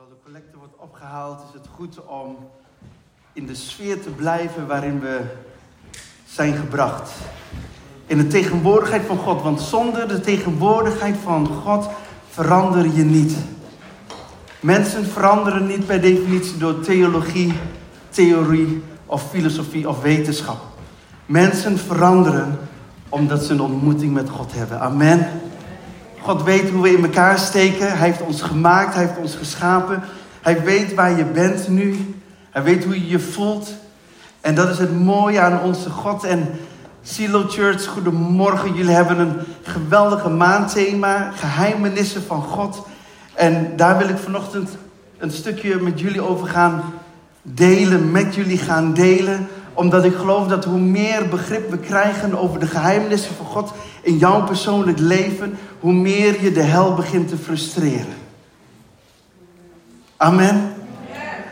Terwijl de collecte wordt opgehaald, is het goed om in de sfeer te blijven waarin we zijn gebracht. In de tegenwoordigheid van God, want zonder de tegenwoordigheid van God verander je niet. Mensen veranderen niet per definitie door theologie, theorie of filosofie of wetenschap. Mensen veranderen omdat ze een ontmoeting met God hebben. Amen. God weet hoe we in elkaar steken. Hij heeft ons gemaakt, hij heeft ons geschapen. Hij weet waar je bent nu. Hij weet hoe je je voelt. En dat is het mooie aan onze God. En Silo Church, goedemorgen. Jullie hebben een geweldige maandthema, geheimenissen van God. En daar wil ik vanochtend een stukje met jullie over gaan delen, met jullie gaan delen. Omdat ik geloof dat hoe meer begrip we krijgen over de geheimenissen van God in jouw persoonlijk leven, hoe meer je de hel begint te frustreren. Amen.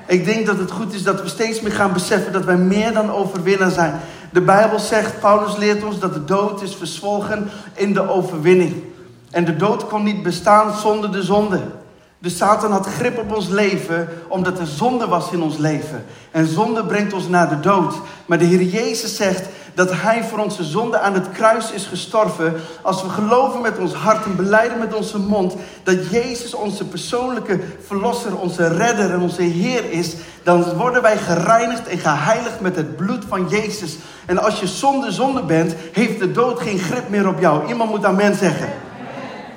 Ik denk dat het goed is dat we steeds meer gaan beseffen dat wij meer dan overwinnaar zijn. De Bijbel zegt, Paulus leert ons dat de dood is verzwolgen in de overwinning. En de dood kon niet bestaan zonder de zonde. De Satan had grip op ons leven omdat er zonde was in ons leven. En zonde brengt ons naar de dood. Maar de Heer Jezus zegt dat Hij voor onze zonde aan het kruis is gestorven. Als we geloven met ons hart en beleiden met onze mond dat Jezus onze persoonlijke verlosser, onze redder en onze Heer is, dan worden wij gereinigd en geheiligd met het bloed van Jezus. En als je zonde zonde bent, heeft de dood geen grip meer op jou. Iemand moet amen zeggen.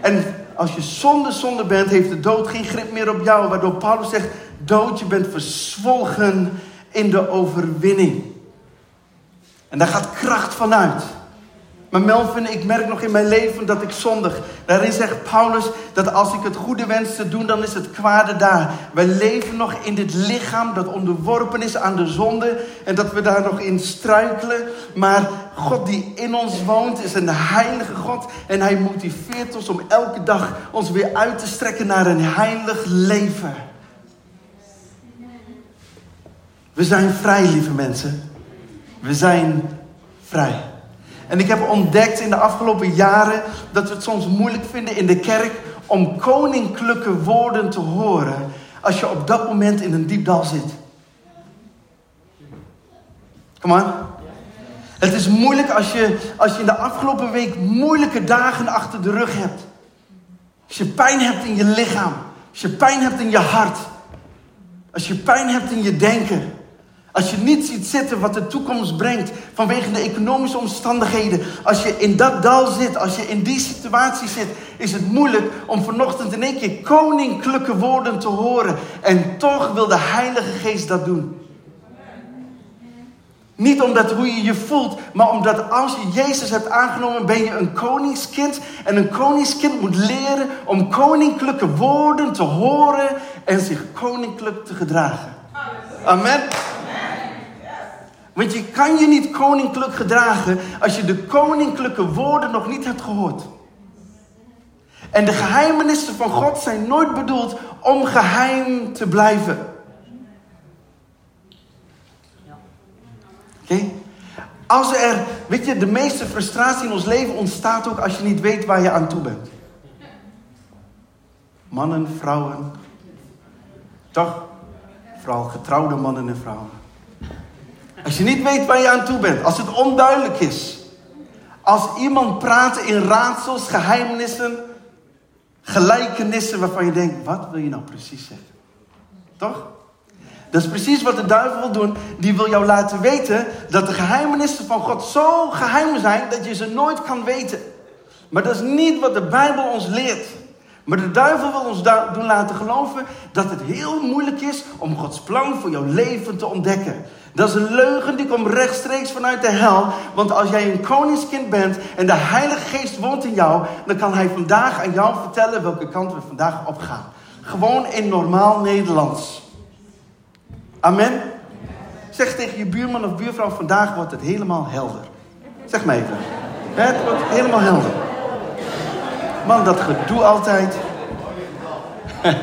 En als je zonde zonde bent, heeft de dood geen grip meer op jou. Waardoor Paulus zegt, dood, je bent verzwolgen in de overwinning. En daar gaat kracht vanuit. Maar Melvin, ik merk nog in mijn leven dat ik zondig. Daarin zegt Paulus dat als ik het goede wens te doen, dan is het kwade daar. Wij leven nog in dit lichaam dat onderworpen is aan de zonde. En dat we daar nog in struikelen. Maar God die in ons woont is een heilige God. En hij motiveert ons om elke dag ons weer uit te strekken naar een heilig leven. We zijn vrij, lieve mensen. We zijn vrij. En ik heb ontdekt in de afgelopen jaren dat we het soms moeilijk vinden in de kerk om koninklijke woorden te horen als je op dat moment in een diep dal zit. Kom aan. Het is moeilijk als je, als je in de afgelopen week moeilijke dagen achter de rug hebt. Als je pijn hebt in je lichaam. Als je pijn hebt in je hart. Als je pijn hebt in je denken. Als je niet ziet zitten wat de toekomst brengt vanwege de economische omstandigheden. Als je in dat dal zit, als je in die situatie zit, is het moeilijk om vanochtend in één keer koninklijke woorden te horen. En toch wil de Heilige Geest dat doen. Niet omdat hoe je je voelt, maar omdat als je Jezus hebt aangenomen, ben je een koningskind. En een koningskind moet leren om koninklijke woorden te horen en zich koninklijk te gedragen. Amen. Want je kan je niet koninklijk gedragen als je de koninklijke woorden nog niet hebt gehoord. En de geheimenissen van God zijn nooit bedoeld om geheim te blijven. Als er, weet je, de meeste frustratie in ons leven ontstaat ook als je niet weet waar je aan toe bent. Mannen, vrouwen. Toch? Vooral getrouwde mannen en vrouwen. Als je niet weet waar je aan toe bent, als het onduidelijk is. Als iemand praat in raadsels, geheimenissen, gelijkenissen waarvan je denkt, wat wil je nou precies zeggen? Toch? Dat is precies wat de duivel wil doen. Die wil jou laten weten dat de geheimenissen van God zo geheim zijn dat je ze nooit kan weten. Maar dat is niet wat de Bijbel ons leert. Maar de duivel wil ons doen laten geloven dat het heel moeilijk is om Gods plan voor jouw leven te ontdekken. Dat is een leugen die komt rechtstreeks vanuit de hel. Want als jij een koningskind bent en de Heilige Geest woont in jou, dan kan hij vandaag aan jou vertellen welke kant we vandaag op gaan. Gewoon in normaal Nederlands. Amen. Zeg tegen je buurman of buurvrouw, vandaag wordt het helemaal helder. Zeg maar even. Het wordt helemaal helder. Man, dat gedoe altijd.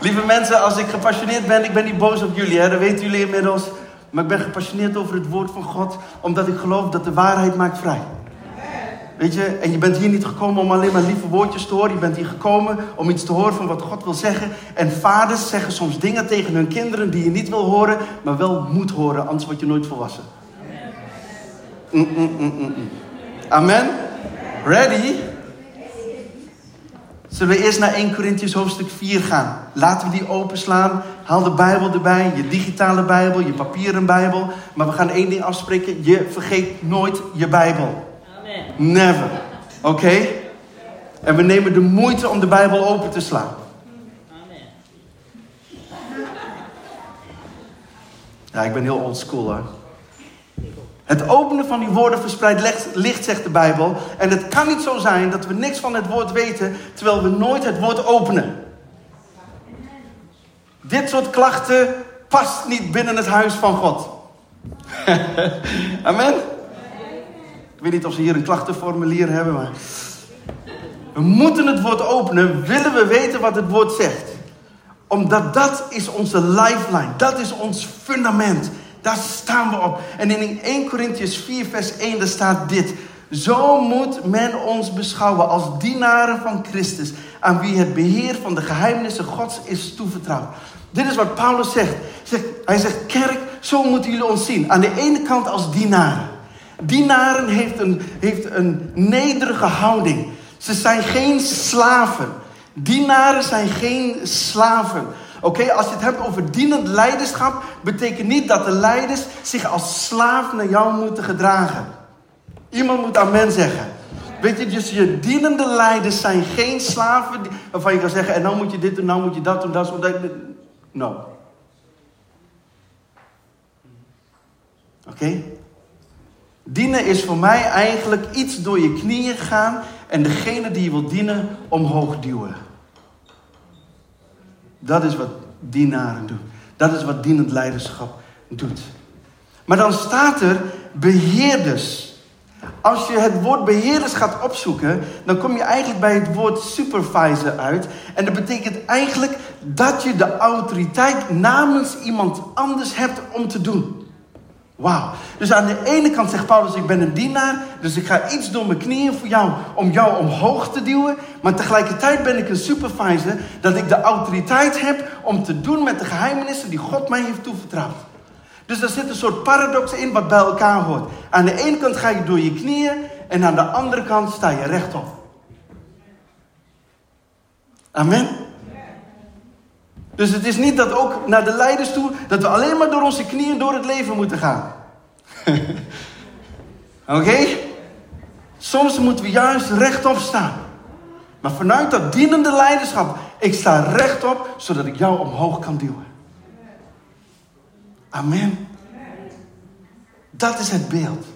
Lieve mensen, als ik gepassioneerd ben, ik ben niet boos op jullie, hè? dat weten jullie inmiddels. Maar ik ben gepassioneerd over het woord van God, omdat ik geloof dat de waarheid maakt vrij. Weet je, en je bent hier niet gekomen om alleen maar lieve woordjes te horen. Je bent hier gekomen om iets te horen van wat God wil zeggen. En vaders zeggen soms dingen tegen hun kinderen die je niet wil horen, maar wel moet horen, anders word je nooit volwassen. Mm, mm, mm, Amen. Ready? Zullen we eerst naar 1 Corinthians hoofdstuk 4 gaan? Laten we die openslaan. Haal de Bijbel erbij, je digitale Bijbel, je papieren Bijbel. Maar we gaan één ding afspreken: je vergeet nooit je Bijbel. Never. Oké? En we nemen de moeite om de Bijbel open te slaan. Ja, ik ben heel old school hoor. Het openen van die woorden verspreidt licht, zegt de Bijbel. En het kan niet zo zijn dat we niks van het woord weten, terwijl we nooit het woord openen. Dit soort klachten past niet binnen het huis van God. Amen weet niet of ze hier een klachtenformulier hebben, maar. We moeten het woord openen, willen we weten wat het woord zegt. Omdat dat is onze lifeline, dat is ons fundament. Daar staan we op. En in 1 Corinthians 4, vers 1, daar staat dit. Zo moet men ons beschouwen als dienaren van Christus, aan wie het beheer van de geheimnissen Gods is toevertrouwd. Dit is wat Paulus zegt. Hij zegt, kerk, zo moeten jullie ons zien. Aan de ene kant als dienaren. Dienaren heeft een, heeft een nederige houding. Ze zijn geen slaven. Dienaren zijn geen slaven. Oké, als je het hebt over dienend leiderschap, betekent niet dat de leiders zich als slaaf naar jou moeten gedragen. Iemand moet amen zeggen. Weet je, dus je dienende leiders zijn geen slaven waarvan je kan zeggen, en nou moet je dit doen, nou moet je dat doen, dat doen. No. Oké? Dienen is voor mij eigenlijk iets door je knieën gaan en degene die je wil dienen omhoog duwen. Dat is wat dienaren doen. Dat is wat dienend leiderschap doet. Maar dan staat er beheerders. Als je het woord beheerders gaat opzoeken, dan kom je eigenlijk bij het woord supervisor uit. En dat betekent eigenlijk dat je de autoriteit namens iemand anders hebt om te doen. Wauw. Dus aan de ene kant zegt Paulus, ik ben een dienaar, dus ik ga iets door mijn knieën voor jou om jou omhoog te duwen. Maar tegelijkertijd ben ik een supervisor, dat ik de autoriteit heb om te doen met de geheimenissen die God mij heeft toevertrouwd. Dus er zit een soort paradox in wat bij elkaar hoort. Aan de ene kant ga je door je knieën en aan de andere kant sta je rechtop. Amen. Dus het is niet dat ook naar de leiders toe, dat we alleen maar door onze knieën door het leven moeten gaan. Oké? Soms moeten we juist rechtop staan. Maar vanuit dat dienende leiderschap, ik sta rechtop, zodat ik jou omhoog kan duwen. Amen. Dat is het beeld.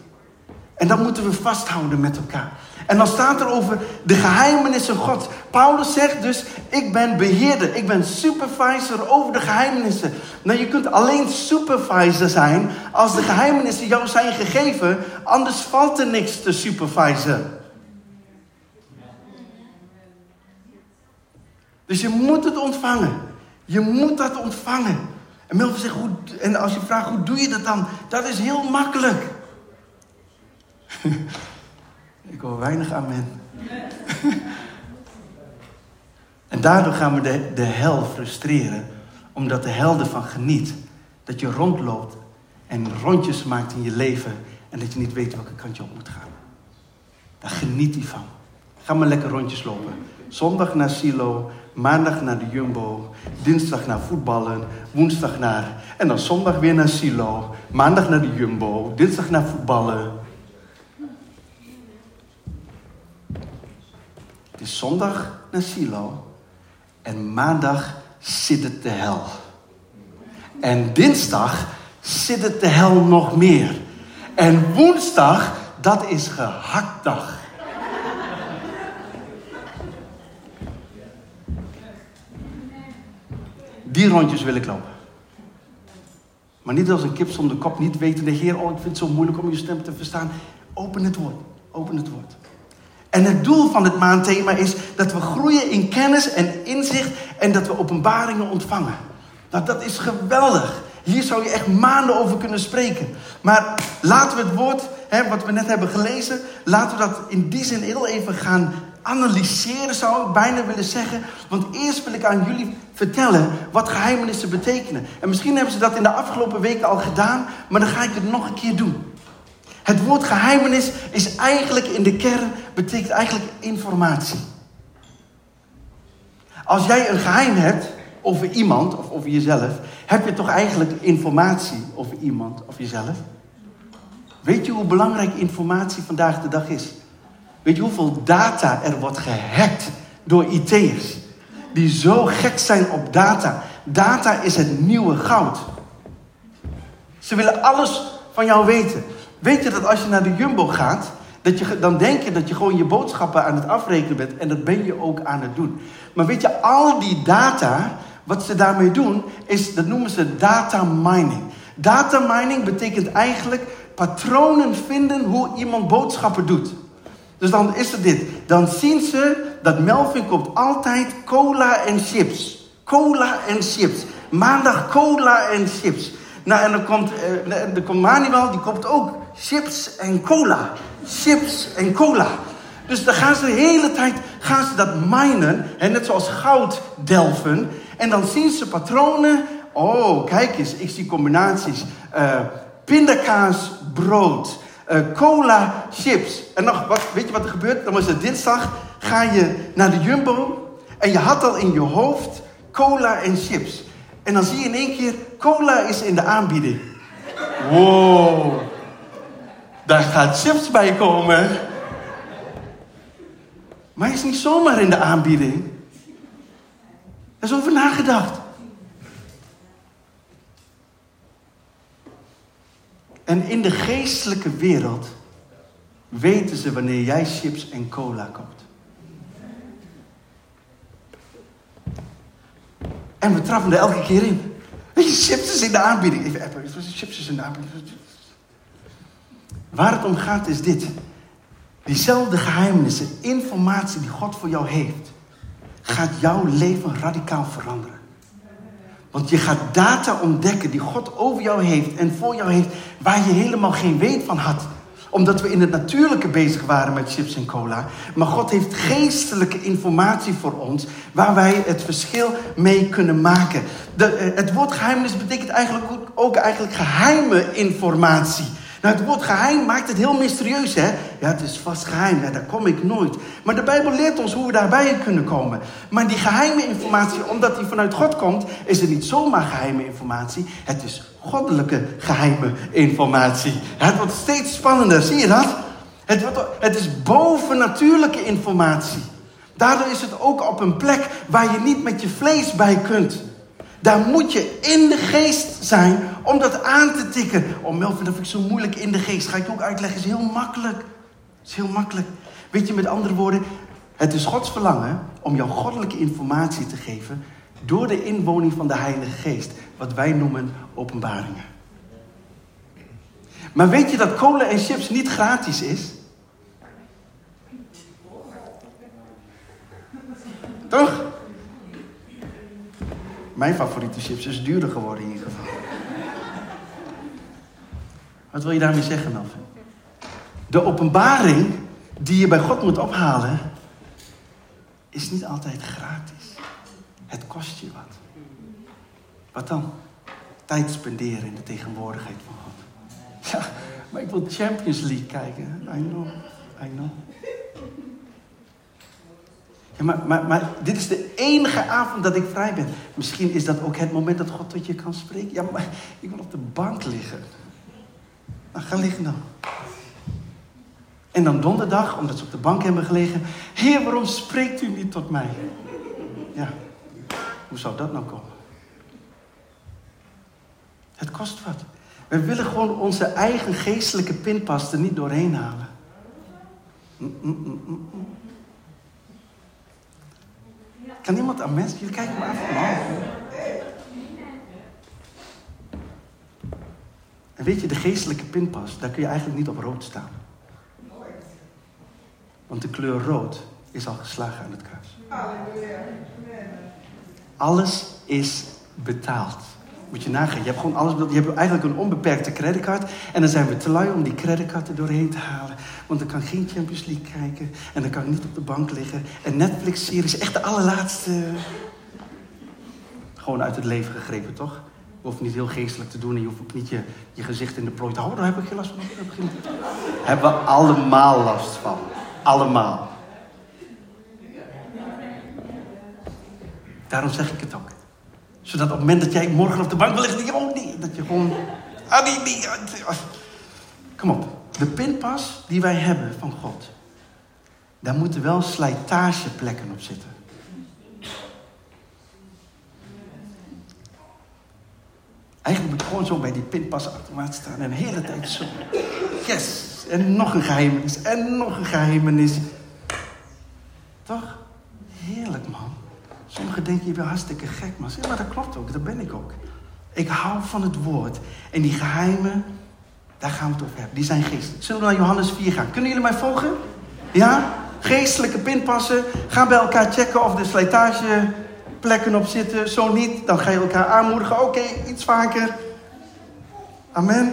En dat moeten we vasthouden met elkaar. En dan staat er over de geheimenissen God. Paulus zegt dus, ik ben beheerder, ik ben supervisor over de geheimenissen. Nou, je kunt alleen supervisor zijn als de geheimenissen jou zijn gegeven, anders valt er niks te supervisen. Dus je moet het ontvangen. Je moet dat ontvangen. En zegt, hoe, en als je vraagt, hoe doe je dat dan? Dat is heel makkelijk. Ik hoor weinig amen. en daardoor gaan we de, de hel frustreren. Omdat de hel ervan geniet. Dat je rondloopt en rondjes maakt in je leven. En dat je niet weet welke kant je op moet gaan. Daar geniet hij van. Ga maar lekker rondjes lopen. Zondag naar Silo, maandag naar de Jumbo, dinsdag naar voetballen, woensdag naar... En dan zondag weer naar Silo, maandag naar de Jumbo, dinsdag naar voetballen, Het is zondag naar Silo. En maandag zit het de hel. En dinsdag zit het de hel nog meer. En woensdag, dat is gehaktdag. Die rondjes wil ik lopen. Maar niet als een kip zonder kop, niet wetende Heer, oh ik vind het zo moeilijk om je stem te verstaan. Open het woord, open het woord. En het doel van het maandthema is dat we groeien in kennis en inzicht en dat we openbaringen ontvangen. Nou, dat is geweldig. Hier zou je echt maanden over kunnen spreken. Maar laten we het woord hè, wat we net hebben gelezen, laten we dat in die zin heel even gaan analyseren, zou ik bijna willen zeggen. Want eerst wil ik aan jullie vertellen wat geheimenissen betekenen. En misschien hebben ze dat in de afgelopen weken al gedaan, maar dan ga ik het nog een keer doen. Het woord geheimenis is eigenlijk in de kern, betekent eigenlijk informatie. Als jij een geheim hebt over iemand of over jezelf, heb je toch eigenlijk informatie over iemand of jezelf? Weet je hoe belangrijk informatie vandaag de dag is? Weet je hoeveel data er wordt gehackt door IT'ers? Die zo gek zijn op data. Data is het nieuwe goud. Ze willen alles van jou weten. Weet je dat als je naar de Jumbo gaat, dat je, dan denk je dat je gewoon je boodschappen aan het afrekenen bent. En dat ben je ook aan het doen. Maar weet je, al die data, wat ze daarmee doen, is, dat noemen ze data mining. Data mining betekent eigenlijk patronen vinden hoe iemand boodschappen doet. Dus dan is het dit. Dan zien ze dat Melvin koopt altijd cola en chips. Cola en chips. Maandag cola en chips. Nou, en dan komt, uh, dan komt Manuel, die koopt ook chips en cola. Chips en cola. Dus dan gaan ze de hele tijd gaan ze dat minen. Hè, net zoals goud delven. En dan zien ze patronen. Oh, kijk eens, ik zie combinaties. Uh, pindakaas, brood. Uh, cola, chips. En nog, wat, weet je wat er gebeurt? Dan was het dinsdag. Ga je naar de Jumbo. En je had al in je hoofd cola en chips. En dan zie je in één keer, cola is in de aanbieding. Wow. Daar gaat chips bij komen. Maar hij is niet zomaar in de aanbieding. Er is over nagedacht. En in de geestelijke wereld weten ze wanneer jij chips en cola koopt. En we trappen er elke keer in. Chips is in de aanbieding. Even appen, chips is in de aanbieding. Waar het om gaat is dit. Diezelfde geheimenissen, informatie die God voor jou heeft, gaat jouw leven radicaal veranderen. Want je gaat data ontdekken die God over jou heeft en voor jou heeft, waar je helemaal geen weet van had. Omdat we in het natuurlijke bezig waren met chips en cola. Maar God heeft geestelijke informatie voor ons, waar wij het verschil mee kunnen maken. Eh, het woord geheimnis betekent eigenlijk ook, ook eigenlijk geheime informatie. Nou, het woord geheim maakt het heel mysterieus, hè? Ja, het is vast geheim, ja, daar kom ik nooit. Maar de Bijbel leert ons hoe we daarbij kunnen komen. Maar die geheime informatie, omdat die vanuit God komt, is het niet zomaar geheime informatie. Het is goddelijke geheime informatie. Het wordt steeds spannender, zie je dat? Het, wordt, het is bovennatuurlijke informatie. Daardoor is het ook op een plek waar je niet met je vlees bij kunt. Daar moet je in de geest zijn om dat aan te tikken. Oh Melvin, dat vind ik zo moeilijk in de geest. Ga ik ook uitleggen. is heel makkelijk. Is heel makkelijk. Weet je, met andere woorden, het is Gods verlangen om jou goddelijke informatie te geven door de inwoning van de Heilige Geest. Wat wij noemen openbaringen. Maar weet je dat cola en chips niet gratis is? Toch? Mijn favoriete chips is duurder geworden in ieder geval. Wat wil je daarmee zeggen, Melvin? De openbaring die je bij God moet ophalen, is niet altijd gratis. Het kost je wat. Wat dan? Tijd spenderen in de tegenwoordigheid van God. Ja, maar ik wil Champions League kijken. I know, I know. Ja, maar, maar, dit is de enige avond dat ik vrij ben. Misschien is dat ook het moment dat God tot je kan spreken. Ja, maar ik wil op de bank liggen. Nou, ga liggen dan. En dan donderdag, omdat ze op de bank hebben gelegen. Heer, waarom spreekt u niet tot mij? Ja, hoe zou dat nou komen? Het kost wat. We willen gewoon onze eigen geestelijke pinpas er niet doorheen halen. Mm, mm, mm, kan iemand aan mensen? Jullie kijken me aan En weet je, de geestelijke pinpas, daar kun je eigenlijk niet op rood staan. Want de kleur rood is al geslagen aan het kruis. Alles is betaald. Moet je nagaan. Je hebt gewoon alles. Je hebt eigenlijk een onbeperkte creditcard. En dan zijn we te lui om die creditcard er doorheen te halen. Want dan kan geen Champions League kijken. En dan kan ik niet op de bank liggen. En Netflix-series, echt de allerlaatste. Gewoon uit het leven gegrepen, toch? Je hoeft niet heel geestelijk te doen. En je hoeft ook niet je, je gezicht in de plooi te houden. Daar heb ik geen last van. Hebben we allemaal last van. Allemaal. Daarom zeg ik het ook. Zodat op het moment dat jij morgen op de bank wil liggen, dat je gewoon niet. Dat je gewoon. Ah, nee. Kom op. De pinpas die wij hebben van God. Daar moeten wel slijtageplekken op zitten. Eigenlijk moet je gewoon zo bij die pinpasautomaat staan en de hele tijd zo. Yes! En nog een geheimenis. En nog een geheimenis. Toch? Heerlijk, man. Sommigen denken, je bent hartstikke gek, maar maar dat klopt ook, dat ben ik ook. Ik hou van het woord. En die geheimen, daar gaan we het over hebben. Die zijn geestelijk. Zullen we naar Johannes 4 gaan? Kunnen jullie mij volgen? Ja? Geestelijke pinpassen. Ga bij elkaar checken of de slijtageplekken op zitten. Zo niet, dan ga je elkaar aanmoedigen. Oké, iets vaker. Amen.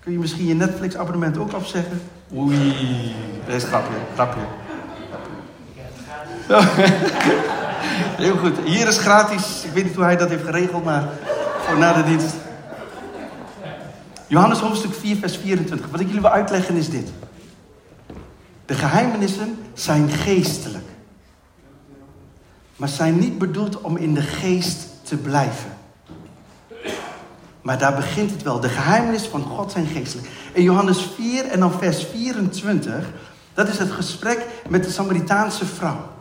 Kun je misschien je Netflix-abonnement ook opzeggen? Oei, dat is grapje, grapje. Heel goed. Hier is gratis. Ik weet niet hoe hij dat heeft geregeld, maar voor na de dienst. Johannes hoofdstuk 4, vers 24. Wat ik jullie wil uitleggen is dit. De geheimenissen zijn geestelijk. Maar zijn niet bedoeld om in de geest te blijven. Maar daar begint het wel. De geheimenissen van God zijn geestelijk. In Johannes 4 en dan vers 24, dat is het gesprek met de Samaritaanse vrouw.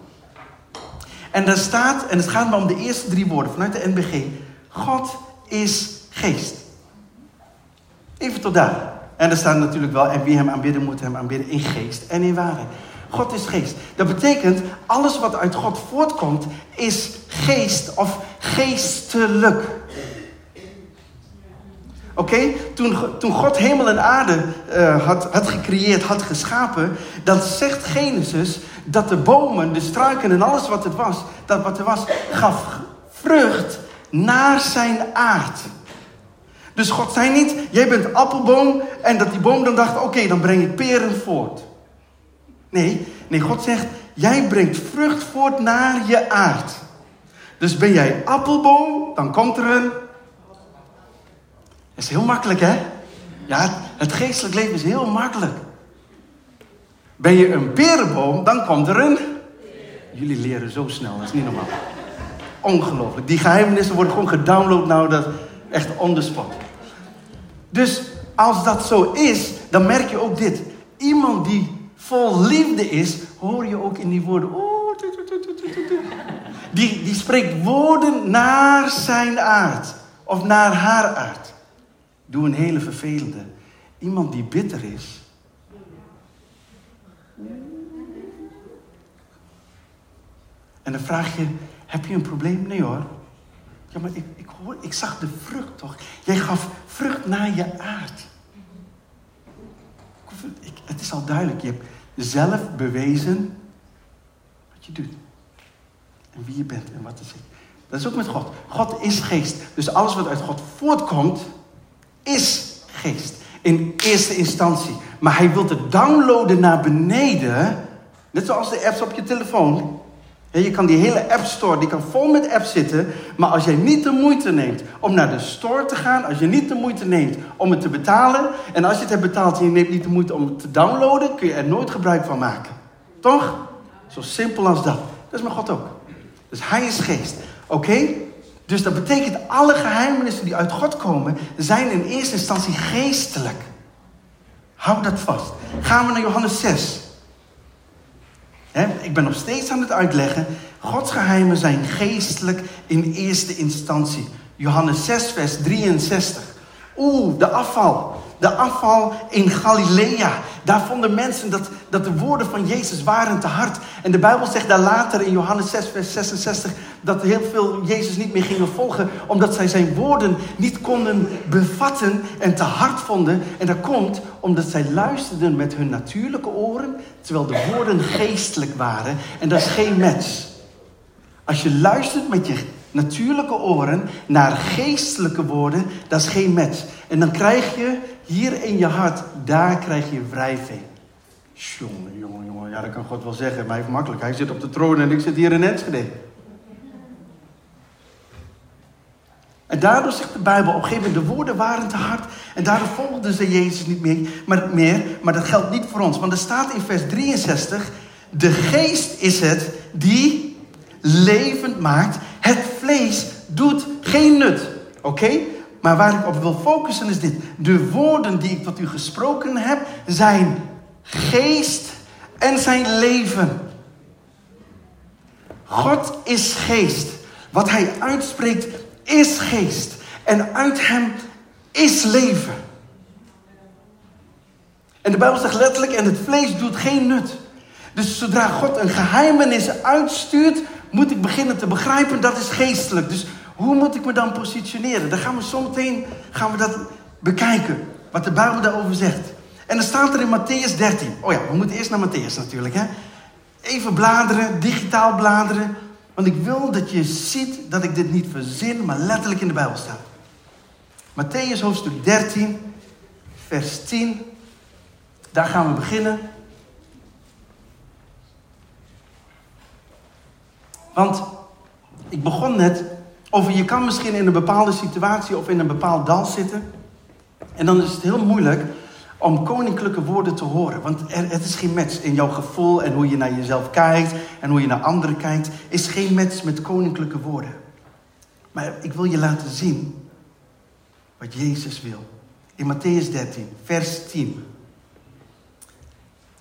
En daar staat, en het gaat maar om de eerste drie woorden vanuit de NBG. God is geest. Even tot daar. En er staat natuurlijk wel, en wie hem aanbidden moet hem aanbidden in geest en in waarheid. God is geest. Dat betekent, alles wat uit God voortkomt, is geest of geestelijk. Oké? Toen, toen God hemel en aarde uh, had, had gecreëerd, had geschapen, dan zegt Genesis dat de bomen, de struiken en alles wat het was, dat wat er was, gaf vrucht naar zijn aard. Dus God zei niet, jij bent appelboom en dat die boom dan dacht, oké, dan breng ik peren voort. Nee, nee, God zegt, jij brengt vrucht voort naar je aard. Dus ben jij appelboom, dan komt er een is heel makkelijk, hè? Ja, het geestelijk leven is heel makkelijk. Ben je een perenboom, dan komt er een. Jullie leren zo snel, dat is niet normaal. Ongelooflijk. Die geheimenissen worden gewoon gedownload nou, dat echt on spot. Dus als dat zo is, dan merk je ook dit. Iemand die vol liefde is, hoor je ook in die woorden. die, die spreekt woorden naar zijn aard. Of naar haar aard. Doe een hele vervelende. Iemand die bitter is. En dan vraag je, heb je een probleem? Nee hoor. Ja, maar ik, ik, hoor, ik zag de vrucht toch. Jij gaf vrucht naar je aard. Ik, het is al duidelijk. Je hebt zelf bewezen wat je doet. En wie je bent en wat er zit. Dat is ook met God. God is geest. Dus alles wat uit God voortkomt, is geest. In eerste instantie. Maar hij wil het downloaden naar beneden. Net zoals de apps op je telefoon. Je kan die hele App Store, die kan vol met apps zitten. Maar als jij niet de moeite neemt om naar de store te gaan. Als je niet de moeite neemt om het te betalen. En als je het hebt betaald en je neemt niet de moeite om het te downloaden. Kun je er nooit gebruik van maken. Toch? Zo simpel als dat. Dat is met God ook. Dus hij is geest. Oké? Dus dat betekent alle geheimenissen die uit God komen, zijn in eerste instantie geestelijk. Hou dat vast. Gaan we naar Johannes 6. ik ben nog steeds aan het uitleggen. Gods geheimen zijn geestelijk in eerste instantie. Johannes 6, vers 63. Oeh, de afval. De afval in Galilea. Daar vonden mensen dat, dat de woorden van Jezus waren te hard. En de Bijbel zegt daar later in Johannes 6, vers 66 dat heel veel Jezus niet meer gingen volgen, omdat zij zijn woorden niet konden bevatten en te hard vonden. En dat komt omdat zij luisterden met hun natuurlijke oren, terwijl de woorden geestelijk waren. En dat is geen match. Als je luistert met je natuurlijke oren naar geestelijke woorden, dat is geen match. En dan krijg je hier in je hart, daar krijg je wrijving. Jongen, jongen, jongen. Ja, dat kan God wel zeggen, maar even makkelijk. Hij zit op de troon en ik zit hier in Enschede. En daardoor zegt de Bijbel op een gegeven moment, de woorden waren te hard. En daardoor volgden ze Jezus niet meer maar, meer. maar dat geldt niet voor ons. Want er staat in vers 63, de geest is het die levend maakt. Het vlees doet geen nut. Oké? Maar waar ik op wil focussen is dit. De woorden die ik tot u gesproken heb, zijn geest en zijn leven. God is geest. Wat hij uitspreekt is geest. En uit hem is leven. En de Bijbel zegt letterlijk, en het vlees doet geen nut. Dus zodra God een geheimenis uitstuurt, moet ik beginnen te begrijpen dat is geestelijk. Dus hoe moet ik me dan positioneren? Dan gaan we zometeen gaan we dat bekijken. Wat de Bijbel daarover zegt. En dan staat er in Matthäus 13. Oh ja, we moeten eerst naar Matthäus natuurlijk. Hè? Even bladeren, digitaal bladeren. Want ik wil dat je ziet dat ik dit niet verzin, maar letterlijk in de Bijbel staat. Matthäus hoofdstuk 13, vers 10. Daar gaan we beginnen. Want ik begon net over je kan misschien in een bepaalde situatie of in een bepaald dal zitten. En dan is het heel moeilijk om koninklijke woorden te horen. Want er, het is geen match in jouw gevoel en hoe je naar jezelf kijkt en hoe je naar anderen kijkt. Is geen match met koninklijke woorden. Maar ik wil je laten zien wat Jezus wil. In Matthäus 13, vers 10.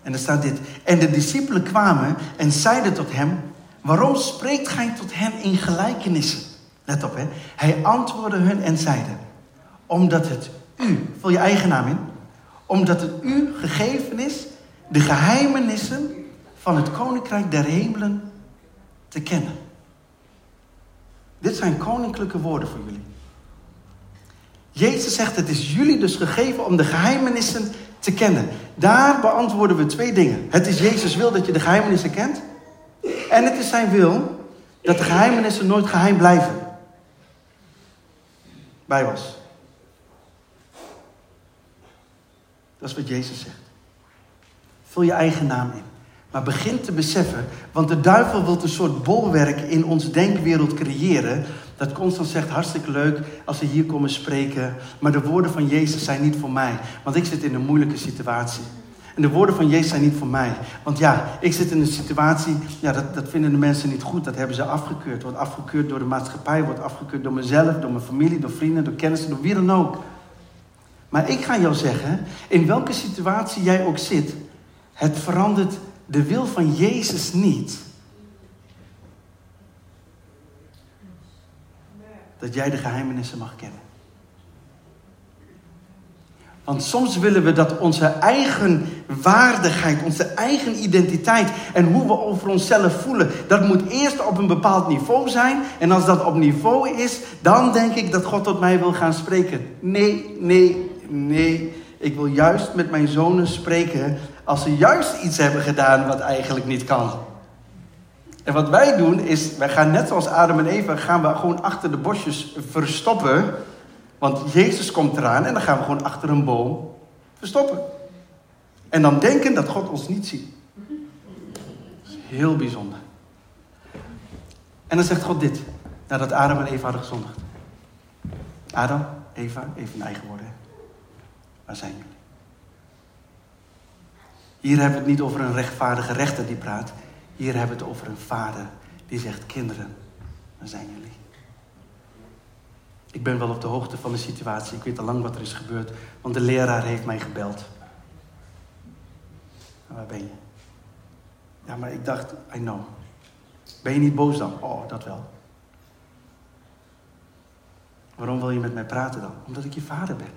En er staat dit. En de discipelen kwamen en zeiden tot hem: Waarom spreekt gij tot hen in gelijkenissen? Let op, hè. Hij antwoordde hun en zeide: Omdat het u, vul je eigen naam in, omdat het u gegeven is de geheimenissen van het koninkrijk der hemelen te kennen. Dit zijn koninklijke woorden voor jullie. Jezus zegt: Het is jullie dus gegeven om de geheimenissen te kennen. Daar beantwoorden we twee dingen. Het is Jezus wil dat je de geheimenissen kent. En het is zijn wil dat de geheimenissen nooit geheim blijven. Bijbels. Dat is wat Jezus zegt. Vul je eigen naam in. Maar begin te beseffen, want de duivel wil een soort bolwerk in onze denkwereld creëren. Dat constant zegt, hartstikke leuk als ze hier komen spreken. Maar de woorden van Jezus zijn niet voor mij. Want ik zit in een moeilijke situatie. De woorden van Jezus zijn niet voor mij. Want ja, ik zit in een situatie, ja, dat, dat vinden de mensen niet goed. Dat hebben ze afgekeurd. Wordt afgekeurd door de maatschappij, wordt afgekeurd door mezelf, door mijn familie, door vrienden, door kennissen, door wie dan ook. Maar ik ga jou zeggen, in welke situatie jij ook zit, het verandert de wil van Jezus niet. Dat jij de geheimenissen mag kennen. Want soms willen we dat onze eigen waardigheid, onze eigen identiteit en hoe we over onszelf voelen, dat moet eerst op een bepaald niveau zijn. En als dat op niveau is, dan denk ik dat God tot mij wil gaan spreken. Nee, nee, nee. Ik wil juist met mijn zonen spreken als ze juist iets hebben gedaan wat eigenlijk niet kan. En wat wij doen is, wij gaan net zoals Adam en Eva, gaan we gewoon achter de bosjes verstoppen want Jezus komt eraan en dan gaan we gewoon achter een boom verstoppen. En dan denken dat God ons niet ziet. Dat is heel bijzonder. En dan zegt God dit, nadat Adam en Eva hadden gezondigd. Adam, Eva, even in eigen woorden. Waar zijn jullie? Hier hebben we het niet over een rechtvaardige rechter die praat. Hier hebben we het over een vader die zegt, kinderen, waar zijn jullie? Ik ben wel op de hoogte van de situatie. Ik weet al lang wat er is gebeurd. Want de leraar heeft mij gebeld. waar ben je? Ja, maar ik dacht, I know. Ben je niet boos dan? Oh, dat wel. Waarom wil je met mij praten dan? Omdat ik je vader ben.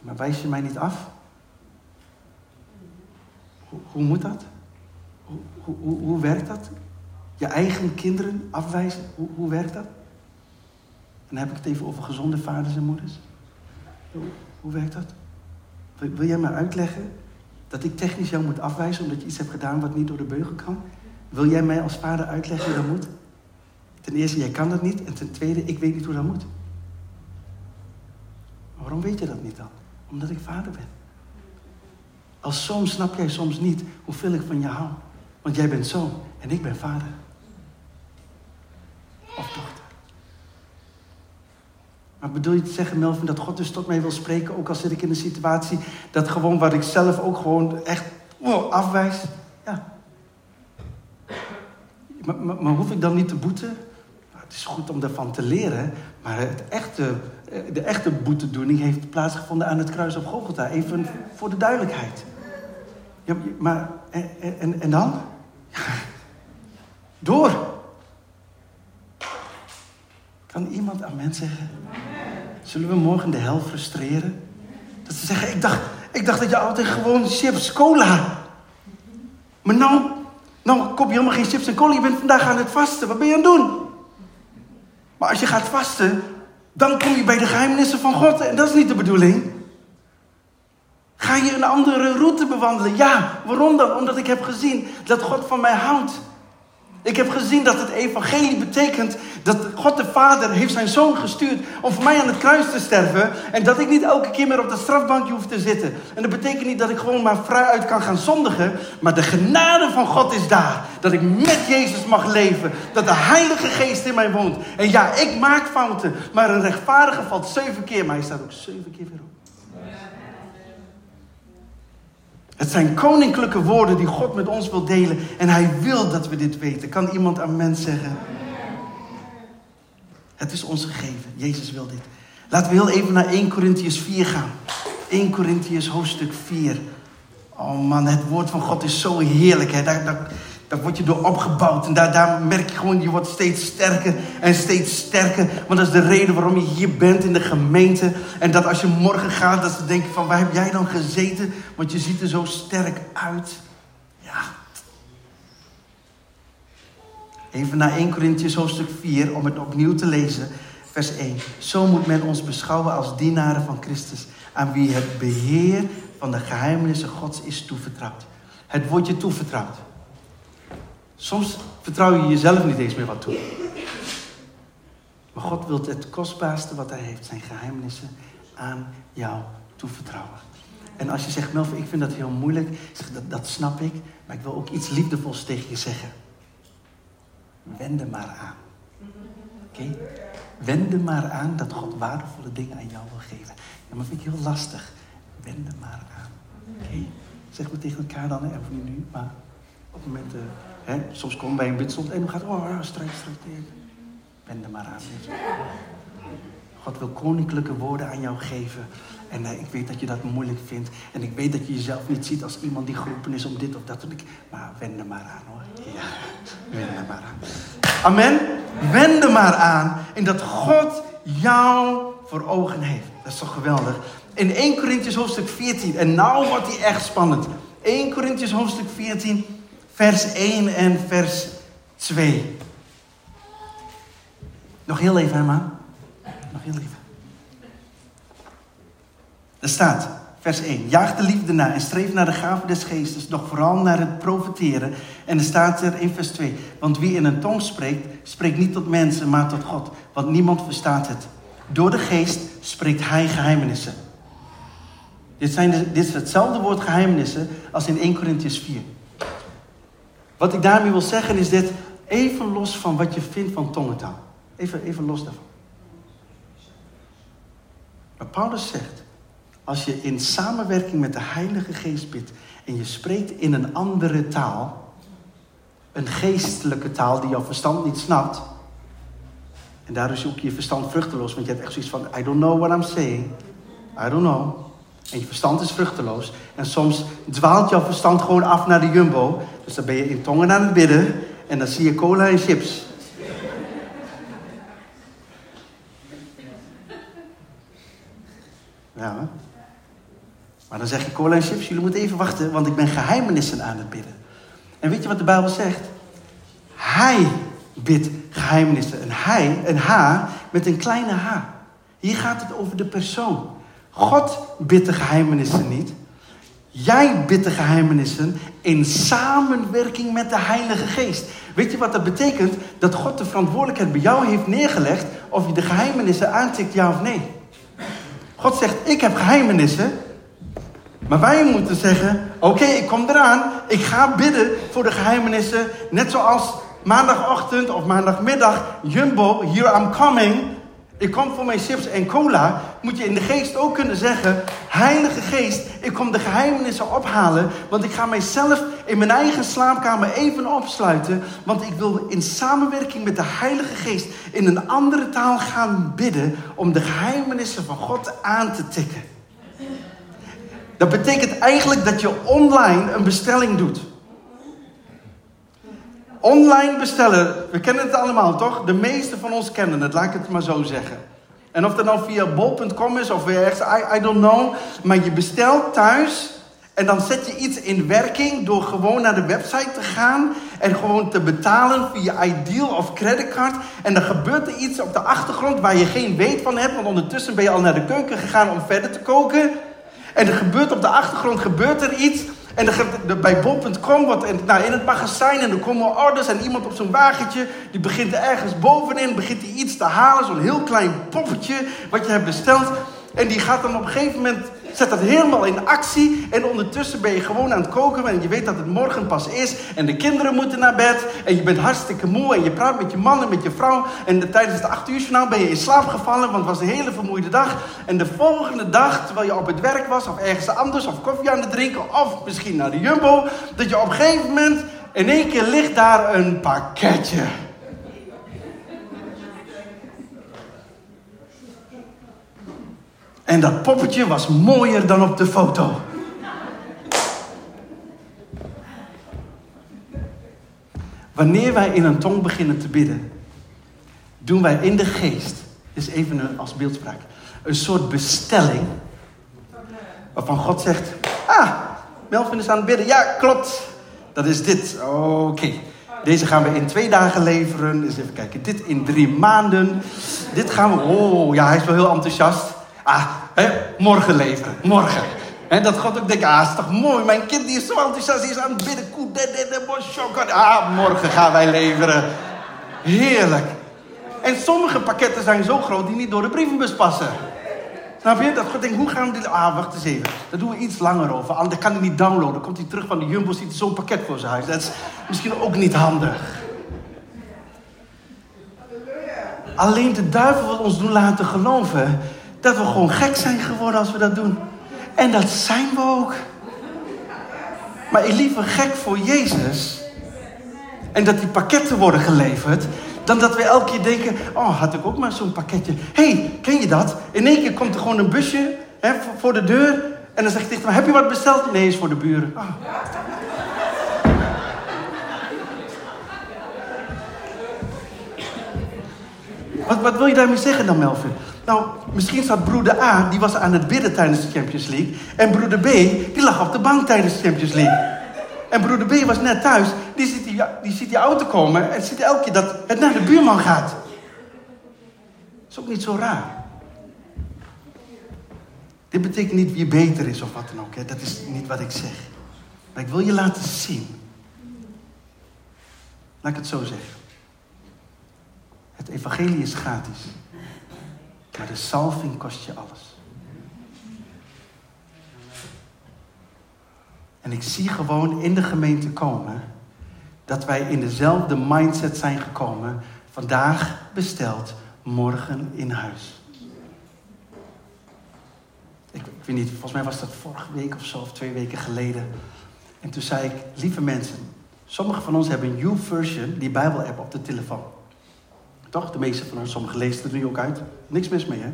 Maar wijs je mij niet af? Hoe, hoe moet dat? Hoe, hoe, hoe, werkt dat? Je eigen kinderen afwijzen? Hoe, hoe werkt dat? Dan heb ik het even over gezonde vaders en moeders. Hoe, hoe werkt dat? Wil, jij mij uitleggen dat ik technisch jou moet afwijzen omdat je iets hebt gedaan wat niet door de beugel kan? Wil jij mij als vader uitleggen hoe dat moet? Ten eerste, jij kan dat niet. En ten tweede, ik weet niet hoe dat moet. Waarom weet je dat niet dan? Omdat ik vader ben. Als zoon snap jij soms niet hoeveel ik van je hou. Want jij bent zoon en ik ben vader. Of dochter. Maar bedoel je te zeggen, Melvin, dat God dus tot mij wil spreken, ook al zit ik in een situatie dat gewoon wat ik zelf ook gewoon echt oh, afwijs? Ja. Maar, maar, hoef ik dan niet te boeten? Nou, het is goed om daarvan te leren, maar het echte, de echte boetedoening heeft plaatsgevonden aan het kruis op Golgotha. Even voor de duidelijkheid. Ja, maar, en, en, en dan? Ja. Door. Kan iemand aan mensen zeggen? Zullen we morgen de hel frustreren? Dat ze zeggen, ik dacht, ik dacht dat je altijd gewoon chips, cola. Maar nou, nou koop je helemaal geen chips en cola. Je bent vandaag aan het vasten. Wat ben je aan het doen? Maar als je gaat vasten, dan kom je bij de geheimnissen van God. En dat is niet de bedoeling. Ga je een andere route bewandelen? Ja, waarom dan? Omdat ik heb gezien dat God van mij houdt. Ik heb gezien dat het evangelie betekent dat God de Vader heeft zijn zoon gestuurd om voor mij aan het kruis te sterven. En dat ik niet elke keer meer op dat strafbankje hoef te zitten. En dat betekent niet dat ik gewoon maar vrij uit kan gaan zondigen. Maar de genade van God is daar. Dat ik met Jezus mag leven. Dat de Heilige Geest in mij woont. En ja, ik maak fouten. Maar een rechtvaardige valt zeven keer. Maar hij staat ook zeven keer weer op. Het zijn koninklijke woorden die God met ons wil delen. En hij wil dat we dit weten. Kan iemand aan mens zeggen? Het is ons gegeven. Jezus wil dit. Laten we heel even naar 1 Corinthians 4 gaan. 1 Corinthians hoofdstuk 4. Oh man, het woord van God is zo heerlijk. Hè? Daar, daar, daar word je door opgebouwd. En daar, daar merk je gewoon, je wordt steeds sterker en steeds sterker. Want dat is de reden waarom je hier bent in de gemeente. En dat als je morgen gaat, dat ze denken van, waar heb jij dan gezeten? Want je ziet er zo sterk uit. Ja. Even naar 1 Corinthians hoofdstuk 4, om het opnieuw te lezen. Vers 1. Zo moet men ons beschouwen als dienaren van Christus. Aan wie het beheer van de geheimenissen Gods is toevertrouwd. Het woordje toevertrouwd. Soms vertrouw je jezelf niet eens meer wat toe. Maar God wil het kostbaarste wat hij heeft, zijn geheimnissen, aan jou toevertrouwen. En als je zegt, Melvin, ik vind dat heel moeilijk, zeg, dat, dat snap ik, maar ik wil ook iets liefdevols tegen je zeggen. Wend er maar aan. Oké? Okay? Maar aan dat God waardevolle dingen aan jou wil geven. Ja, maar vind ik heel lastig. Wend er maar aan. Oké? Zeg maar tegen elkaar dan, even nu, maar op het moment... Uh, He, soms komen bij een bidstond en dan gaat, oh, strijd, strijd. Ben er maar aan. God wil koninklijke woorden aan jou geven. En ik weet dat je dat moeilijk vindt. En ik weet dat je jezelf niet ziet als iemand die geroepen is om dit of dat. Maar wend er maar aan hoor. Ja, wend er maar aan. Amen. Wend er maar aan. En dat God jou voor ogen heeft. Dat is toch geweldig. In 1 Corinthians hoofdstuk 14. En nou wordt die echt spannend. 1 Corinthians hoofdstuk 14 vers 1 en vers 2. Nog heel even, Herman. Nog heel even. Er staat, vers 1. Jaag de liefde na en streef naar de gave des geestes, nog vooral naar het profeteren. En er staat er in vers 2. Want wie in een tong spreekt, spreekt niet tot mensen, maar tot God. Want niemand verstaat het. Door de geest spreekt hij geheimenissen. Dit, zijn dit is hetzelfde woord geheimenissen als in 1 Corinthians 4. Wat ik daarmee wil zeggen is dit, even los van wat je vindt van tongentaal. Even, even los daarvan. Maar Paulus zegt, als je in samenwerking met de Heilige Geest bidt en je spreekt in een andere taal, een geestelijke taal die jouw verstand niet snapt, en daardoor zoek je je verstand vruchteloos, want je hebt echt zoiets van, I don't know what I'm saying, I don't know. En je verstand is vruchteloos. En soms dwaalt jouw verstand gewoon af naar de jumbo. Dus dan ben je in tongen aan het bidden. En dan zie je cola en chips. Ja, maar dan zeg je cola en chips, jullie moeten even wachten, want ik ben geheimenissen aan het bidden. En weet je wat de Bijbel zegt? Hij bidt geheimenissen. Een hij, een h, met een kleine h. Hier gaat het over de persoon. God bidt de geheimenissen niet. Jij bidt de geheimenissen in samenwerking met de Heilige Geest. Weet je wat dat betekent? Dat God de verantwoordelijkheid bij jou heeft neergelegd of je de geheimenissen aantikt, ja of nee. God zegt, ik heb geheimenissen. Maar wij moeten zeggen, oké, ik kom eraan. Ik ga bidden voor de geheimenissen. Net zoals maandagochtend of maandagmiddag, Jumbo, here I'm coming. Ik kom voor mijn chips en cola. Moet je in de geest ook kunnen zeggen: Heilige Geest, ik kom de geheimenissen ophalen. Want ik ga mijzelf in mijn eigen slaapkamer even opsluiten. Want ik wil in samenwerking met de Heilige Geest in een andere taal gaan bidden. Om de geheimenissen van God aan te tikken. Dat betekent eigenlijk dat je online een bestelling doet. Online bestellen, we kennen het allemaal toch? De meeste van ons kennen het, laat ik het maar zo zeggen. En of dat nou via bol.com is of weer ergens, I, don't know. Maar je bestelt thuis en dan zet je iets in werking door gewoon naar de website te gaan en gewoon te betalen via Ideal of creditcard. En dan gebeurt er iets op de achtergrond waar je geen weet van hebt, want ondertussen ben je al naar de keuken gegaan om verder te koken. En er gebeurt op de achtergrond gebeurt er iets en de, bij bol.com, wat nou, in het magazijn, en er komen orders en iemand op zo'n wagentje, die begint er ergens bovenin, begint hij iets te halen, zo'n heel klein poppetje wat je hebt besteld. En die gaat dan op een gegeven moment Zet dat helemaal in actie. En ondertussen ben je gewoon aan het koken. En je weet dat het morgen pas is. En de kinderen moeten naar bed. En je bent hartstikke moe. En je praat met je man en met je vrouw. En tijdens het acht uur journaal ben je in slaap gevallen. Want het was een hele vermoeide dag. En de volgende dag, terwijl je op het werk was. Of ergens anders. Of koffie aan het drinken. Of misschien naar de Jumbo. Dat je op een gegeven moment in één keer ligt daar een pakketje. En dat poppetje was mooier dan op de foto. Wanneer wij in een tong beginnen te bidden, doen wij in de geest, is even als beeldspraak, een soort bestelling. Waarvan God zegt: Ah, Melvin is aan het bidden. Ja, klopt. Dat is dit. Oké. Deze gaan we in twee dagen leveren. Dus even kijken. Dit in drie maanden. Dit gaan we. Oh, ja, hij is wel heel enthousiast. Ah, morgen leveren. Morgen. En dat God ook denkt, ah, is toch mooi. Mijn kind die is zo enthousiast, die is aan het bidden. Koe, de, de, de, Ah, morgen gaan wij leveren. Heerlijk. En sommige pakketten zijn zo groot die niet door de brievenbus passen. Snap je? Dat God denkt, hoe gaan we dit... Ah, wacht eens even. Daar doen we iets langer over. Anders kan hij niet downloaden. Dan komt hij terug van de Jumbo, ziet zo'n pakket voor zijn huis. Dat is misschien ook niet handig. Alleen de duivel wil ons doen laten geloven dat we gewoon gek zijn geworden als we dat doen. En dat zijn we ook. Maar ik liever gek voor Jezus. En dat die pakketten worden geleverd. Dan dat we elke keer denken: Oh, had ik ook maar zo'n pakketje. Hé, hey, ken je dat? In één keer komt er gewoon een busje hè, voor de deur. En dan zeg je tegen me: Heb je wat besteld? Nee, is voor de buren. Oh. Wat, wat wil je daarmee zeggen dan, Melvin? Nou, misschien zat broeder A, die was aan het bidden tijdens de Champions League. En broeder B, die lag op de bank tijdens de Champions League. En broeder B was net thuis. Die ziet die, die, ziet die auto komen en ziet elke keer dat het naar de buurman gaat. Dat is ook niet zo raar. Dit betekent niet wie beter is of wat dan ook. Hè. Dat is niet wat ik zeg. Maar ik wil je laten zien. Laat ik het zo zeggen. Het evangelie is gratis. Maar de salving kost je alles. En ik zie gewoon in de gemeente komen dat wij in dezelfde mindset zijn gekomen. Vandaag besteld, morgen in huis. Ik, ik, weet niet, volgens mij was dat vorige week of zo, of twee weken geleden. En toen zei ik, lieve mensen, sommigen van ons hebben een U-version, die Bijbel-app op de telefoon. Toch? De meeste van ons, sommigen lezen het nu ook uit. Niks mis mee, hè?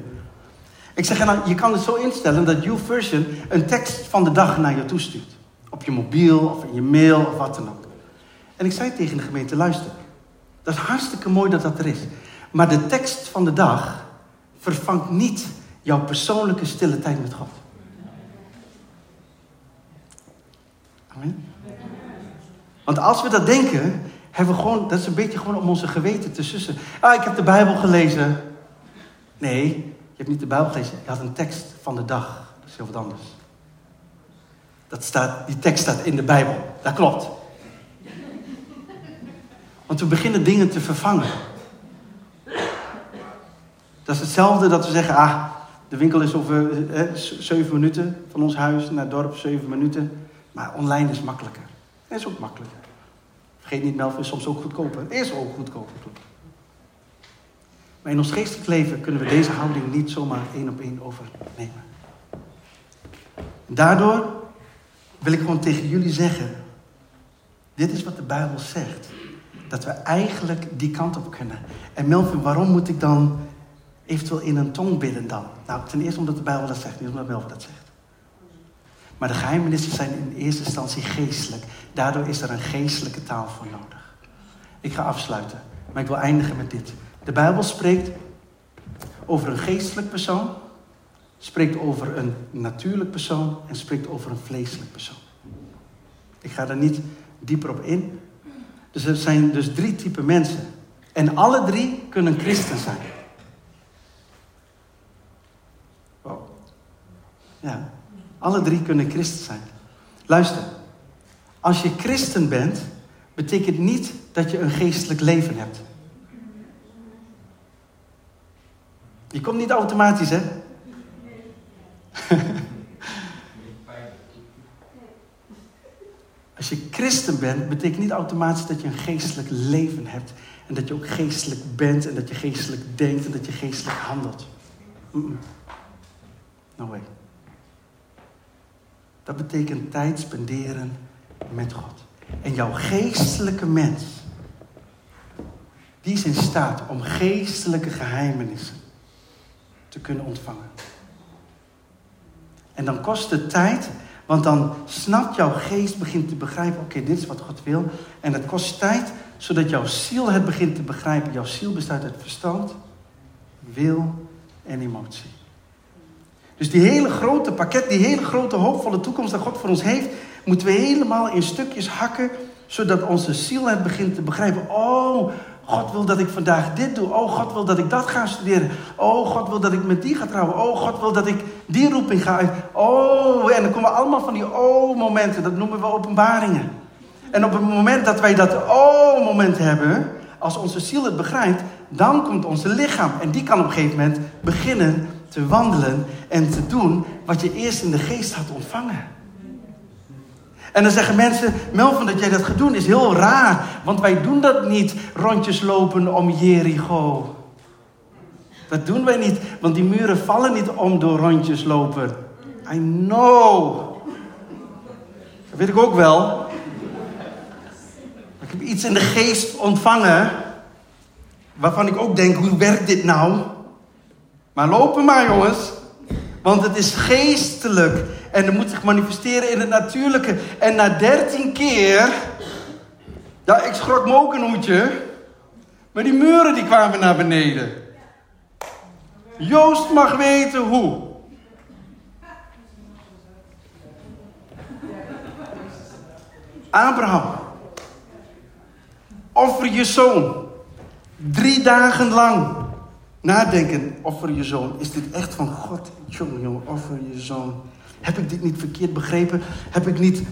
Ik zeg, nou, je kan het zo instellen dat YouVersion een tekst van de dag naar je toestuurt. Op je mobiel of in je mail of wat dan ook. En ik zei tegen de gemeente, luister. Dat is hartstikke mooi dat dat er is. Maar de tekst van de dag vervangt niet jouw persoonlijke stille tijd met God. Amen. Want als we dat denken, hebben gewoon, dat is een beetje gewoon om onze geweten te sussen. Ah, ik heb de Bijbel gelezen. Nee, je hebt niet de Bijbel gelezen. Je had een tekst van de dag. Dat is heel wat anders. Dat staat, die tekst staat in de Bijbel. Dat klopt. Want we beginnen dingen te vervangen. Dat is hetzelfde dat we zeggen, ah, de winkel is over eh, zeven minuten van ons huis naar het dorp, zeven minuten. Maar online is makkelijker. Dat is ook makkelijker. Vergeet niet, Melvin is soms ook goedkoper. Het is ook goedkoper. Maar in ons geestelijk leven kunnen we deze houding niet zomaar één op één overnemen. Daardoor wil ik gewoon tegen jullie zeggen: dit is wat de Bijbel zegt. Dat we eigenlijk die kant op kunnen. En Melvin, waarom moet ik dan eventueel in een tong bidden dan? Nou, ten eerste omdat de Bijbel dat zegt, niet omdat Melvin dat zegt. Maar de geheimenissen zijn in eerste instantie geestelijk. Daardoor is er een geestelijke taal voor nodig. Ik ga afsluiten, maar ik wil eindigen met dit. De Bijbel spreekt over een geestelijk persoon, spreekt over een natuurlijk persoon en spreekt over een vleeselijk persoon. Ik ga er niet dieper op in. Dus er zijn dus drie typen mensen. En alle drie kunnen christen zijn. Wow. Ja, alle drie kunnen christen zijn. Luister, als je christen bent, betekent niet dat je een geestelijk leven hebt. Je komt niet automatisch, hè? Als je christen bent, betekent niet automatisch dat je een geestelijk leven hebt. En dat je ook geestelijk bent en dat je geestelijk denkt en dat je geestelijk handelt. No way. Dat betekent tijd spenderen met God. En jouw geestelijke mens, die is in staat om geestelijke geheimenissen te kunnen ontvangen. En dan kost het tijd, want dan snapt jouw geest, begint te begrijpen, oké, dit is wat God wil. En het kost tijd, zodat jouw ziel het begint te begrijpen. Jouw ziel bestaat uit verstand, wil en emotie. Dus die hele grote pakket, die hele grote hoopvolle toekomst dat God voor ons heeft, moeten we helemaal in stukjes hakken, zodat onze ziel het begint te begrijpen. Oh, God wil dat ik vandaag dit doe. Oh, God wil dat ik dat ga studeren. Oh, God wil dat ik met die ga trouwen. Oh, God wil dat ik die roeping ga uit. Oh, en dan komen allemaal van die oh-momenten. Dat noemen we openbaringen. En op het moment dat wij dat oh-moment hebben, als onze ziel het begrijpt, dan komt onze lichaam. En die kan op een gegeven moment beginnen te wandelen en te doen wat je eerst in de geest had ontvangen. En dan zeggen mensen, Melvin, dat jij dat gaat doen is heel raar. Want wij doen dat niet, rondjes lopen om Jericho. Dat doen wij niet, want die muren vallen niet om door rondjes lopen. I know. Dat weet ik ook wel. Ik heb iets in de geest ontvangen, waarvan ik ook denk, hoe werkt dit nou? Maar lopen maar jongens, want het is geestelijk. En dat moet zich manifesteren in het natuurlijke. En na dertien keer... Ja, ik schrok me ook een hoedje. Maar die muren die kwamen naar beneden. Joost mag weten hoe. Abraham. Offer je zoon. Drie dagen lang. Nadenken, offer je zoon. Is dit echt van God? Jongen, jongen, offer je zoon. Heb ik dit niet verkeerd begrepen? Heb ik niet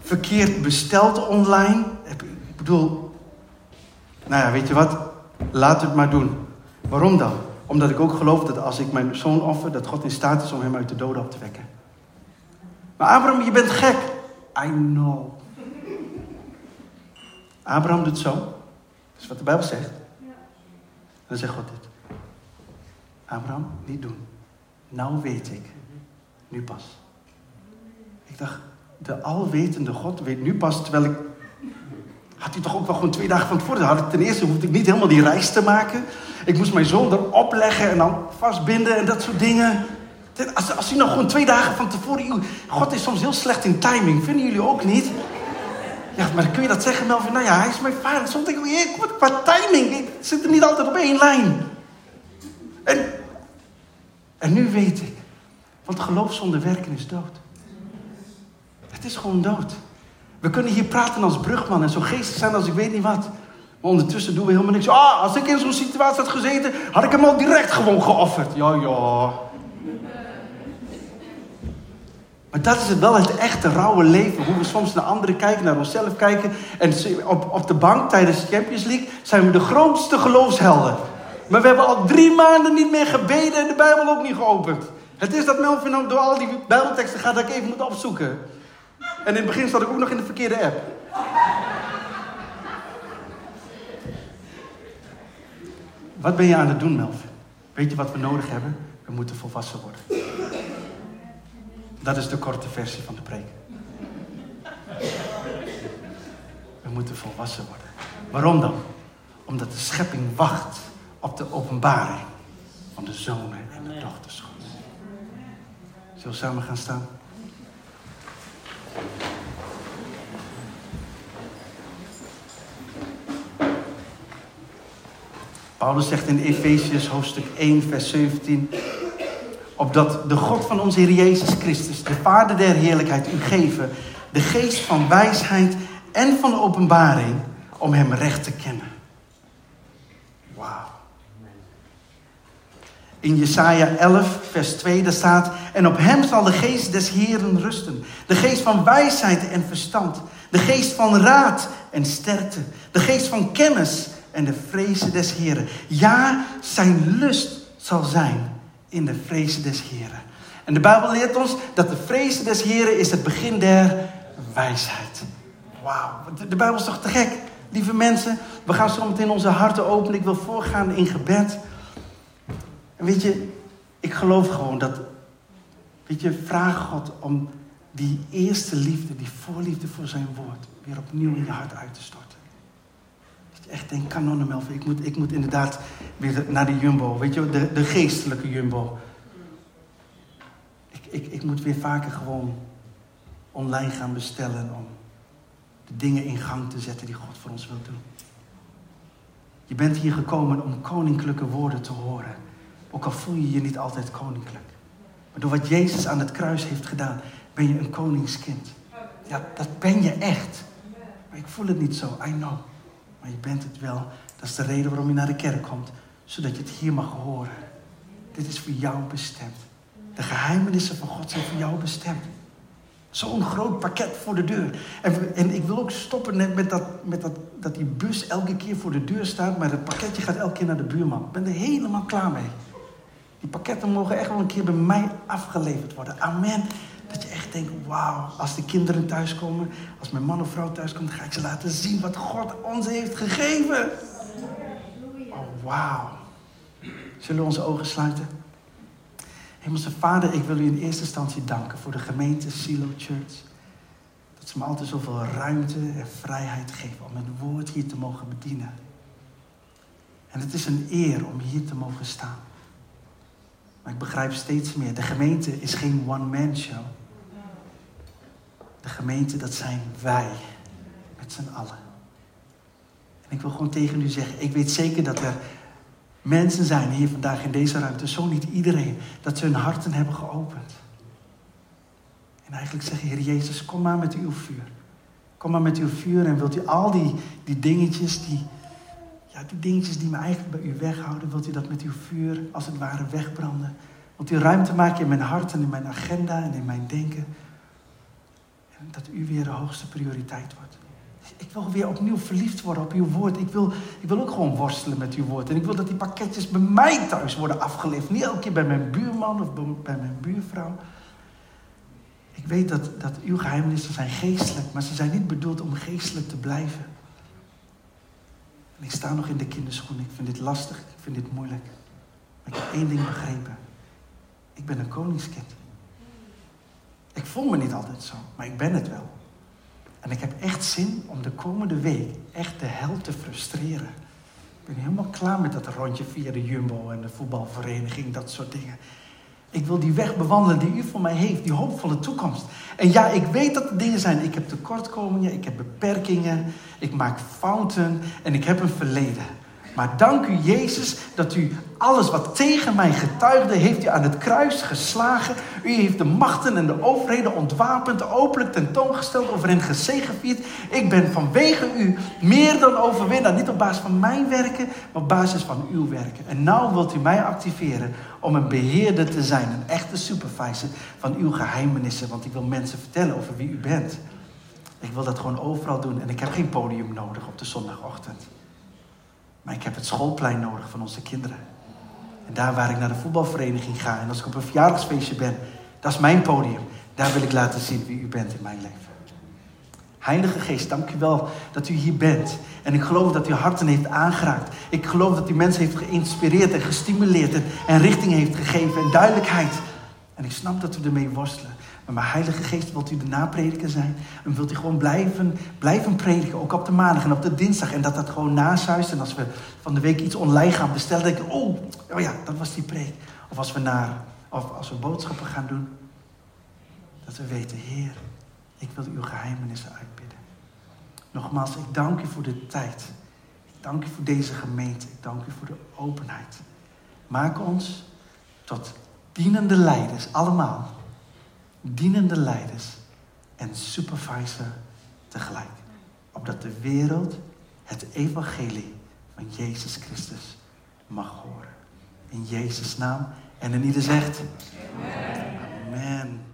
verkeerd besteld online? Heb, ik bedoel, nou ja, weet je wat? Laat het maar doen. Waarom dan? Omdat ik ook geloof dat als ik mijn zoon offer, dat God in staat is om hem uit de doden op te wekken. Maar Abraham, je bent gek. I know. Abraham doet zo. Dat is wat de Bijbel zegt. Dan zegt God dit. Abraham, niet doen. Nou weet ik nu pas. Ik dacht, de alwetende God weet nu pas, terwijl ik... Had hij toch ook wel gewoon twee dagen van tevoren. Had ik, ten eerste hoefde ik niet helemaal die reis te maken. Ik moest mijn zoon erop leggen en dan vastbinden en dat soort dingen. Als, als hij nog gewoon twee dagen van tevoren... God is soms heel slecht in timing. Vinden jullie ook niet? Ja, maar kun je dat zeggen, Melvin? Nou ja, hij is mijn vader. Soms denk ik, wat qua timing. Ik zit er niet altijd op één lijn. En, en nu weet ik. Want geloof zonder werken is dood. Het is gewoon dood. We kunnen hier praten als brugman en zo geestig zijn als ik weet niet wat. Maar ondertussen doen we helemaal niks. Ah, als ik in zo'n situatie had gezeten, had ik hem al direct gewoon geofferd. Ja, ja. Maar dat is wel het echte rauwe leven. Hoe we soms naar anderen kijken, naar onszelf kijken. En op, op de bank tijdens de Champions League zijn we de grootste geloofshelden. Maar we hebben al drie maanden niet meer gebeden en de Bijbel ook niet geopend. Het is dat Melvin door al die Bijbelteksten gaat dat ik even moet opzoeken. En in het begin zat ik ook nog in de verkeerde app. Wat ben je aan het doen, Melvin? Weet je wat we nodig hebben? We moeten volwassen worden. Dat is de korte versie van de preek. We moeten volwassen worden. Waarom dan? Omdat de schepping wacht op de openbaring van de zonen en de dochters Gods. Zullen we samen gaan staan? Paulus zegt in Efesius hoofdstuk 1, vers 17. Opdat de God van onze Heer Jezus Christus, de Vader der heerlijkheid, u geven de geest van wijsheid en van de openbaring om Hem recht te kennen. In Jesaja 11, vers 2, daar staat: En op hem zal de geest des Heeren rusten. De geest van wijsheid en verstand. De geest van raad en sterkte. De geest van kennis en de vrezen des Heren. Ja, zijn lust zal zijn in de vrezen des Heren. En de Bijbel leert ons dat de vrezen des Heren is het begin der wijsheid. Wauw, de Bijbel is toch te gek? Lieve mensen, we gaan zo meteen onze harten openen. Ik wil voorgaan in gebed. Weet je, ik geloof gewoon dat, weet je, vraag God om die eerste liefde, die voorliefde voor zijn woord, weer opnieuw in je hart uit te storten echt denk, ik moet, ik moet inderdaad weer naar de jumbo. Weet je, de, de geestelijke jumbo. Ik, ik, ik moet weer vaker gewoon online gaan bestellen om de dingen in gang te zetten die God voor ons wil doen. Je bent hier gekomen om koninklijke woorden te horen. Ook al voel je je niet altijd koninklijk. Maar door wat Jezus aan het kruis heeft gedaan, ben je een koningskind. Ja, dat ben je echt. Maar ik voel het niet zo, I know. Maar je bent het wel. Dat is de reden waarom je naar de kerk komt. Zodat je het hier mag horen. Dit is voor jou bestemd. De geheimenissen van God zijn voor jou bestemd. Zo'n groot pakket voor de deur. En, en, ik wil ook stoppen net met, dat, met dat, dat die bus elke keer voor de deur staat. Maar het pakketje gaat elke keer naar de buurman. Ik ben er helemaal klaar mee. Die pakketten mogen echt wel een keer bij mij afgeleverd worden. Amen. Dat je echt denkt, wauw, als de kinderen thuiskomen, als mijn man of vrouw thuiskomt, ga ik ze laten zien wat God ons heeft gegeven. Oh, wauw. Zullen we onze ogen sluiten? Hemelse Vader, ik wil u in eerste instantie danken voor de gemeente Silo Church. Dat ze me altijd zoveel ruimte en vrijheid geven om het woord hier te mogen bedienen. En het is een eer om hier te mogen staan. Maar ik begrijp steeds meer, de gemeente is geen one-man show. De gemeente, dat zijn wij. Met z'n allen. En ik wil gewoon tegen u zeggen, ik weet zeker dat er mensen zijn hier vandaag in deze ruimte, zo niet iedereen, dat ze hun harten hebben geopend. En eigenlijk zeggen, Heer Jezus, kom maar met uw vuur. Kom maar met uw vuur en wilt u al die, die dingetjes, die, die dingetjes die me eigenlijk bij u weghouden, wilt u dat met uw vuur als het ware wegbranden? Wilt u ruimte maken in mijn hart en in mijn agenda en in mijn denken? En dat u weer de hoogste prioriteit wordt. Ik wil weer opnieuw verliefd worden op uw woord. Ik wil, ik wil ook gewoon worstelen met uw woord. En ik wil dat die pakketjes bij mij thuis worden afgeleverd. Niet elke keer bij mijn buurman of bij mijn buurvrouw. Ik weet dat, dat uw geheimenissen zijn geestelijk, maar ze zijn niet bedoeld om geestelijk te blijven. En ik sta nog in de kinderschoenen. Ik vind dit lastig, ik vind dit moeilijk. Maar ik heb één ding begrepen. Ik ben een koningskind. Ik voel me niet altijd zo, maar ik ben het wel. En ik heb echt zin om de komende week echt de hel te frustreren. Ik ben helemaal klaar met dat rondje via de Jumbo en de voetbalvereniging, dat soort dingen. Ik wil die weg bewandelen die u voor mij heeft, die hoopvolle toekomst. En ja, ik weet dat er dingen zijn. Ik heb tekortkomingen, ik heb beperkingen, ik maak fouten en ik heb een verleden. Maar dank u, Jezus, dat u alles wat tegen mij getuigde, heeft u aan het kruis geslagen. U heeft de machten en de overheden ontwapend, openlijk tentoongesteld, over hen gezegevierd. Ik ben vanwege u meer dan overwinnaar. Niet op basis van mijn werken, maar op basis van uw werken. En nou wilt u mij activeren om een beheerder te zijn, een echte supervisor van uw geheimenissen. Want ik wil mensen vertellen over wie u bent. Ik wil dat gewoon overal doen. En ik heb geen podium nodig op de zondagochtend. Maar ik heb het schoolplein nodig van onze kinderen. En daar waar ik naar de voetbalvereniging ga en als ik op een verjaardagsfeestje ben, dat is mijn podium. Daar wil ik laten zien wie u bent in mijn leven. Heilige Geest, dank u wel dat u hier bent. En ik geloof dat u harten heeft aangeraakt. Ik geloof dat u mensen heeft geïnspireerd en gestimuleerd en, richting heeft gegeven en duidelijkheid. En ik snap dat u ermee worstelen. Maar mijn Heilige Geest, wilt u de naprediker zijn? En wilt u gewoon blijven, blijven prediken, ook op de maandag en op de dinsdag. En dat dat gewoon nashuist. En als we van de week iets online gaan bestellen, denk ik, oh, oh ja, dat was die preek. Of als we naar, of als we boodschappen gaan doen. Dat we weten, Heer, ik wil uw geheimenissen uitbidden. Nogmaals, ik dank u voor de tijd. Ik dank u voor deze gemeente. Ik dank u voor de openheid. Maak ons tot dienende leiders, allemaal dienende leiders en supervisor tegelijk. Opdat de wereld het evangelie van Jezus Christus mag horen. In Jezus' naam. En in ieder zegt. Amen. Amen.